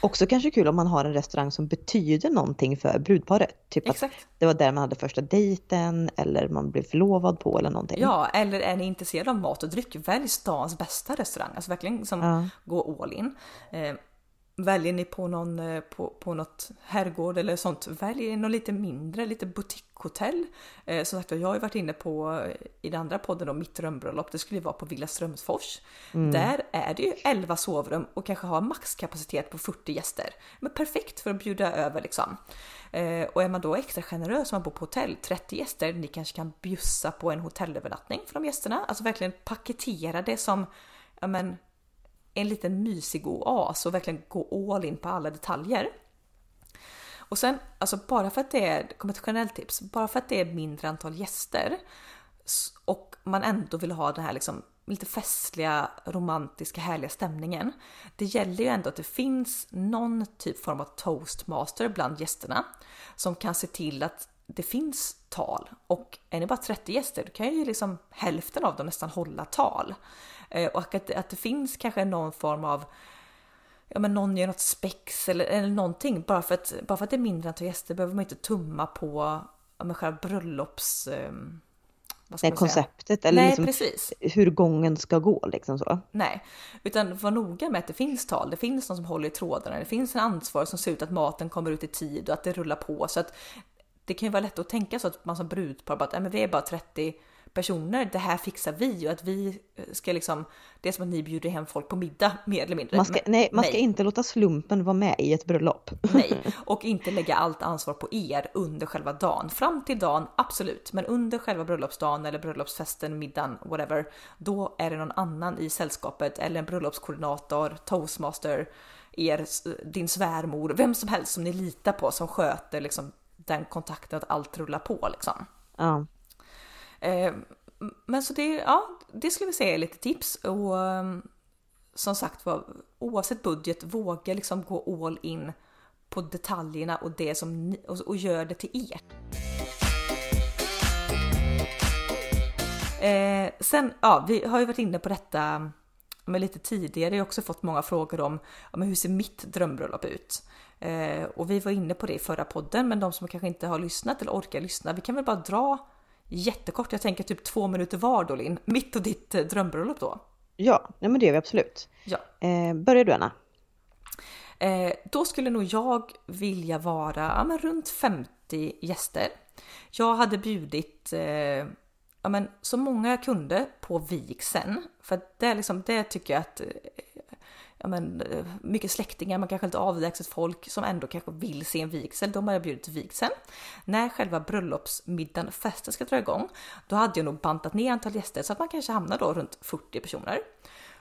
Också kanske kul om man har en restaurang som betyder någonting för brudparet. Typ Exakt. att det var där man hade första dejten eller man blev förlovad på eller någonting. Ja, eller är ni intresserade av mat och dryck, välj stans bästa restaurang. Alltså verkligen liksom ja. gå all in. Väljer ni på, någon, eh, på, på något herrgård eller sånt, välj något lite mindre, lite boutiquehotell. Eh, som sagt jag har ju varit inne på eh, i den andra podden om mitt drömbröllop, det skulle ju vara på Villa Strömsfors. Mm. Där är det ju 11 sovrum och kanske har maxkapacitet på 40 gäster. Men perfekt för att bjuda över liksom. Eh, och är man då extra generös om man bor på hotell, 30 gäster, ni kanske kan bjussa på en hotellövernattning för de gästerna. Alltså verkligen paketera det som ja men, en liten mysig oas och verkligen gå all in på alla detaljer. Och sen, alltså bara för att det är, kommer ett generellt tips, bara för att det är mindre antal gäster och man ändå vill ha den här liksom lite festliga, romantiska, härliga stämningen. Det gäller ju ändå att det finns någon typ form av toastmaster bland gästerna som kan se till att det finns tal och är ni bara 30 gäster då kan ju liksom hälften av dem nästan hålla tal. Eh, och att, att det finns kanske någon form av ja men någon gör något spex eller, eller någonting. Bara för, att, bara för att det är mindre antal gäster behöver man inte tumma på ja, själva bröllops... Eh, Nej, konceptet eller Nej, liksom precis. hur gången ska gå liksom så. Nej, utan var noga med att det finns tal, det finns någon som håller i trådarna, det finns en ansvar som ser ut att maten kommer ut i tid och att det rullar på så att det kan ju vara lätt att tänka så att man som brudpar bara att men vi är bara 30 personer, det här fixar vi och att vi ska liksom, det är som att ni bjuder hem folk på middag mer eller mindre. Man ska, nej, man ska nej. inte låta slumpen vara med i ett bröllop. Nej, och inte lägga allt ansvar på er under själva dagen. Fram till dagen, absolut, men under själva bröllopsdagen eller bröllopsfesten, middagen, whatever, då är det någon annan i sällskapet eller en bröllopskoordinator, toastmaster, er, din svärmor, vem som helst som ni litar på som sköter liksom den kontakten att allt rullar på liksom. Ja. Eh, men så det, ja, det skulle vi säga är lite tips och ehm, som sagt var oavsett budget våga liksom gå all in på detaljerna och det som ni, och, och gör det till er. Eh, sen, ja, vi har ju varit inne på detta ehm, men lite tidigare. Jag har också fått många frågor om ja, men hur ser mitt drömbröllop ut? Eh, och vi var inne på det i förra podden, men de som kanske inte har lyssnat eller orkar lyssna, vi kan väl bara dra jättekort. Jag tänker typ två minuter var då Linn. Mitt och ditt eh, drömbröllop då. Ja, nej men det gör vi absolut. Ja. Eh, börjar du Anna? Eh, då skulle nog jag vilja vara ja, men runt 50 gäster. Jag hade bjudit eh, ja, men så många jag kunde på vigseln. För det, liksom, det tycker jag att ja, men, eh, mycket släktingar, man kanske lite avlägset folk som ändå kanske vill se en vigsel. De har jag bjudit till vigseln. När själva bröllopsmiddagen, festen ska dra igång, då hade jag nog bantat ner antal gäster så att man kanske hamnar då runt 40 personer.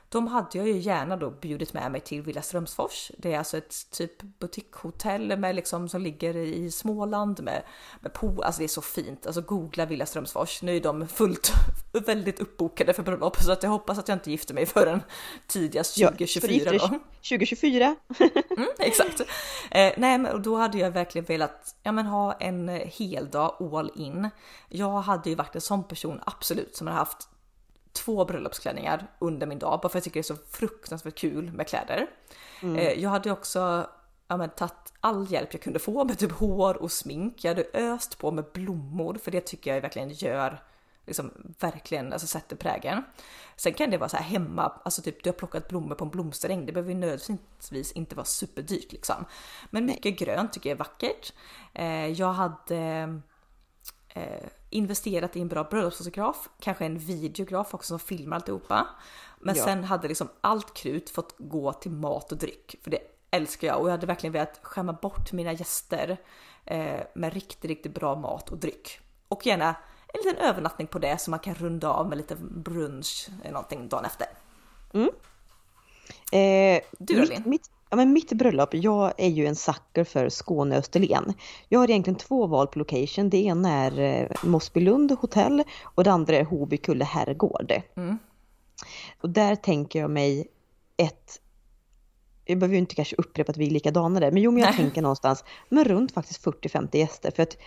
De hade jag ju gärna då bjudit med mig till Villa Strömsfors. Det är alltså ett typ butikshotell med liksom som ligger i Småland med, med pool. Alltså det är så fint. Alltså googla Villa Strömsfors. Nu är de fullt väldigt uppbokade för bröllop så att jag hoppas att jag inte gifter mig förrän tidigast 2024 ja, då. 2024. mm, exakt. Eh, nej, men då hade jag verkligen velat ja, men ha en hel dag all in. Jag hade ju varit en sån person absolut som har haft två bröllopsklänningar under min dag bara för att jag tycker det är så fruktansvärt kul med kläder. Mm. Eh, jag hade också ja, men, tagit all hjälp jag kunde få med typ hår och smink. Jag hade öst på med blommor för det tycker jag verkligen gör liksom verkligen alltså sätter prägen. Sen kan det vara så här hemma, alltså typ du har plockat blommor på en blomsteräng. Det behöver ju nödvändigtvis inte vara superdyrt liksom. Men mycket grönt tycker jag är vackert. Eh, jag hade eh, investerat i en bra bröllopsfotograf, kanske en videograf också som filmar alltihopa. Men ja. sen hade liksom allt krut fått gå till mat och dryck, för det älskar jag och jag hade verkligen velat skämma bort mina gäster eh, med riktigt, riktigt bra mat och dryck. Och gärna en liten övernattning på det så man kan runda av med lite brunch eller någonting dagen efter. Mm. Eh, du mitt, mitt, Ja, men mitt bröllop, jag är ju en sucker för Skåne Österlen. Jag har egentligen två val på location. Det ena är eh, Mossbylund hotell och det andra är Hobykulle herrgård. Mm. Och där tänker jag mig ett jag behöver ju inte kanske upprepa att vi är likadana där, men jo men jag Nej. tänker någonstans, men runt faktiskt 40-50 gäster för att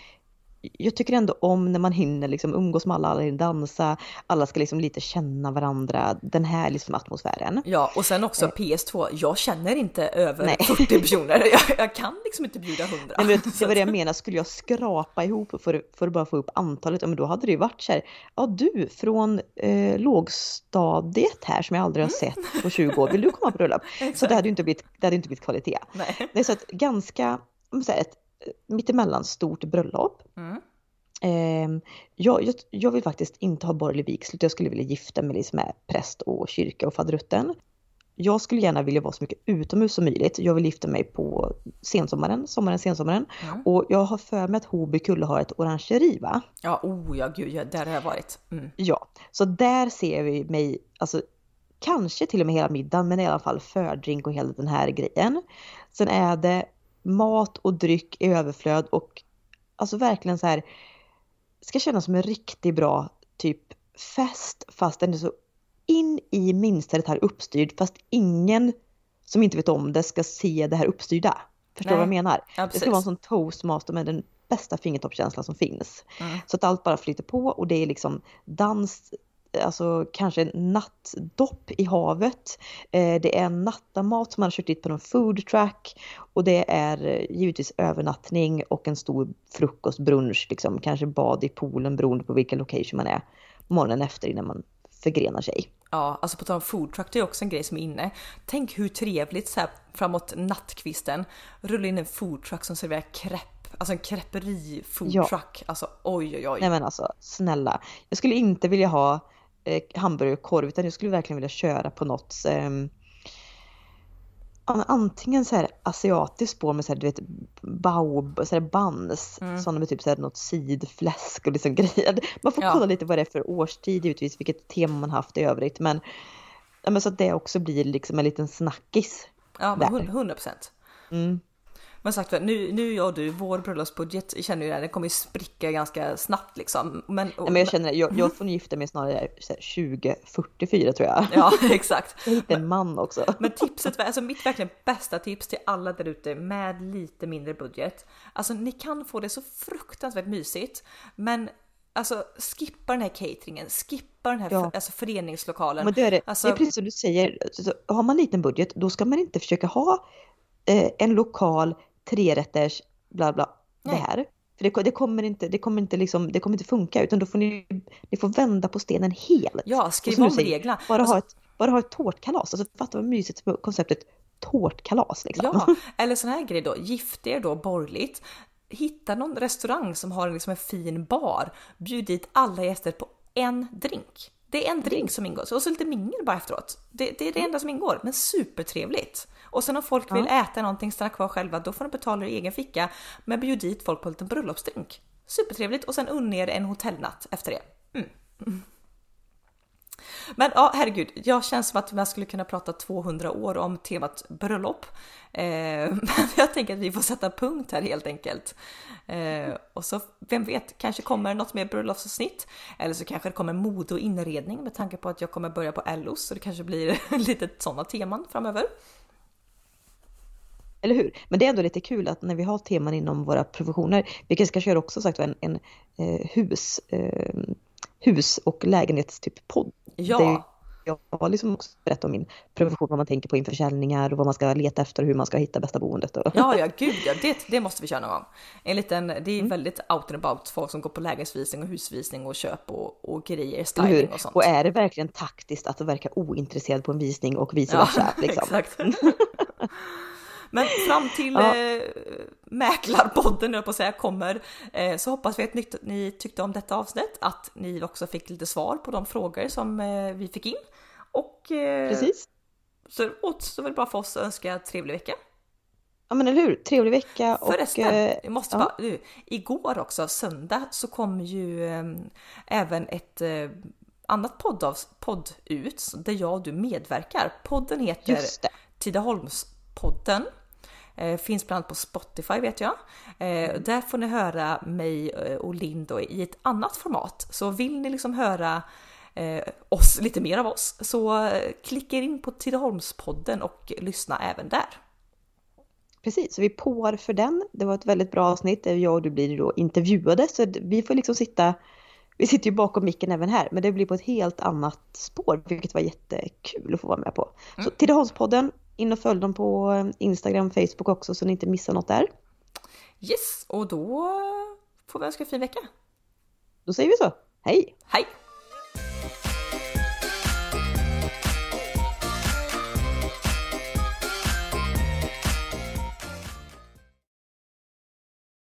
jag tycker ändå om när man hinner liksom umgås med alla, alla hinner dansa, alla ska liksom lite känna varandra, den här liksom atmosfären. Ja, och sen också eh. PS2, jag känner inte över Nej. 40 personer, jag, jag, kan liksom inte bjuda 100. Nej, men det var det jag menar, skulle jag skrapa ihop för, för att bara få upp antalet, ja men då hade det ju varit så här, ja du från eh, lågstadiet här som jag aldrig har mm. sett på 20 år, vill du komma på bröllop? så det hade ju inte blivit, det hade inte blivit kvalitet. Nej. Nej, så att ganska, så här, ett mittemellan stort bröllop. Mm. Eh, jag, jag, jag, vill faktiskt inte ha borgerlig vigsel, jag skulle vilja gifta mig liksom med präst och kyrka och faderutten. Jag skulle gärna vilja vara så mycket utomhus som möjligt. Jag vill gifta mig på sensommaren, sommaren, sensommaren. Mm. Och jag har för mig att Hobykulle har ett orangeri va? Ja, oh ja gud, ja, där har jag varit. Mm. Ja, så där ser vi mig, alltså kanske till och med hela middagen, men i alla fall fördrink och hela den här grejen. Sen är det mat och dryck i överflöd och alltså verkligen så här ska kännas som en riktigt bra typ fest fast den är så in i minsta detalj uppstyrd fast ingen som inte vet om det ska se det här uppstyrda. Förstår du vad jag menar? Ja, det ska vara en sån toastmaster med den bästa fingertoppskänslan som finns. Mm. Så att allt bara flyter på och det är liksom dans, alltså kanske nattdopp i havet. Eh, det är nattamat som man har kört dit på någon food truck och det är eh, givetvis övernattning och en stor frukost, brunch, liksom, kanske bad i poolen beroende på vilken location man är morgonen efter innan man förgrenar sig. Ja, alltså på tal om food truck, det är också en grej som är inne. Tänk hur trevligt så här framåt nattkvisten rulla in en food truck som serverar crepe Alltså en creperi food ja. truck. Alltså oj oj oj. Nej men alltså snälla. Jag skulle inte vilja ha eh, hamburgerkorv utan jag skulle verkligen vilja köra på något eh, antingen så här asiatiskt spår med så här, du vet baub, så här buns, mm. sådana med typ så här något sidfläsk och liksom grejer. Man får ja. kolla lite vad det är för årstid givetvis, vilket tema man haft i övrigt. Men, ja, men så att det också blir liksom en liten snackis. Ja, men 100 procent. Mm. Men sagt nu, nu jag och du, vår bröllopsbudget känner ju det, den kommer ju spricka ganska snabbt liksom. Men, och, men jag känner, jag, jag får gifta mig snarare 2044 tror jag. Ja exakt. Jag hittar en man också. Men tipset, alltså mitt verkligen bästa tips till alla där ute med lite mindre budget. Alltså ni kan få det så fruktansvärt mysigt, men Alltså skippa den här cateringen, skippa den här ja. alltså, föreningslokalen. Men det är, det. Alltså, det är precis som du säger, har man liten budget då ska man inte försöka ha eh, en lokal trerätters bla bla Nej. det här. För det, det, kommer inte, det, kommer inte liksom, det kommer inte funka utan då får ni, ni får vända på stenen helt. Ja, skriv om reglerna. Bara, alltså, ha ett, bara ha ett tårtkalas. Alltså fatta vad mysigt konceptet tårtkalas liksom. Ja, eller sån här grej då, gift er då borgerligt. Hitta någon restaurang som har liksom en fin bar. Bjud dit alla gäster på en drink. Det är en drink som ingår och så lite mingel bara efteråt. Det, det är det enda som ingår, men supertrevligt. Och sen om folk ja. vill äta någonting, stanna kvar själva, då får de betala i egen ficka. Men bjud dit folk på en liten bröllopsdrink. Supertrevligt och sen unna er en hotellnatt efter det. Mm. Men ja, herregud, jag känns som att man skulle kunna prata 200 år om temat bröllop. Eh, men jag tänker att vi får sätta punkt här helt enkelt. Eh, och så, vem vet, kanske kommer något mer bröllopsavsnitt. Eller så kanske det kommer mode och inredning med tanke på att jag kommer börja på Ellos. Så det kanske blir lite sådana teman framöver. Eller hur? Men det är ändå lite kul att när vi har teman inom våra professioner, vi kanske ska köra också sagt en, en eh, hus, eh, hus och lägenhetstyp podd. Ja. jag har liksom också berättat om min profession, vad man tänker på inför försäljningar och vad man ska leta efter, hur man ska hitta bästa boendet. Och... Ja, ja, gud ja, det, det måste vi köra någon gång. En liten, det är mm. väldigt out and about, folk som går på lägenhetsvisning och husvisning och köp och, och grejer, styling och sånt. Och är det verkligen taktiskt att verka ointresserad på en visning och vice versa? Ja, liksom. exakt. Men fram till ja. eh, Mäklarpodden, på att säga, kommer eh, så hoppas vi att ni, tyckte om detta avsnitt, att ni också fick lite svar på de frågor som eh, vi fick in. Och eh, Precis. så återstår väl bara för oss att önska trevlig vecka. Ja men eller hur, trevlig vecka. Förresten, och, eh, jag måste ja. bara, nu, igår också, söndag, så kom ju eh, även ett annat podd, av, podd ut där jag och du medverkar. Podden heter Tidaholmspodden. Eh, finns bland annat på Spotify vet jag. Eh, mm. Där får ni höra mig eh, och Lind i ett annat format. Så vill ni liksom höra oss, lite mer av oss, så klicka in på Tidaholmspodden och lyssna även där. Precis, vi påar för den. Det var ett väldigt bra avsnitt där jag och du blir då intervjuade så vi får liksom sitta vi sitter ju bakom micken även här, men det blir på ett helt annat spår, vilket var jättekul att få vara med på. Mm. Så Tidaholmspodden, in och följ dem på Instagram, Facebook också så ni inte missar något där. Yes, och då får vi önska en fin vecka. Då säger vi så. Hej! Hej!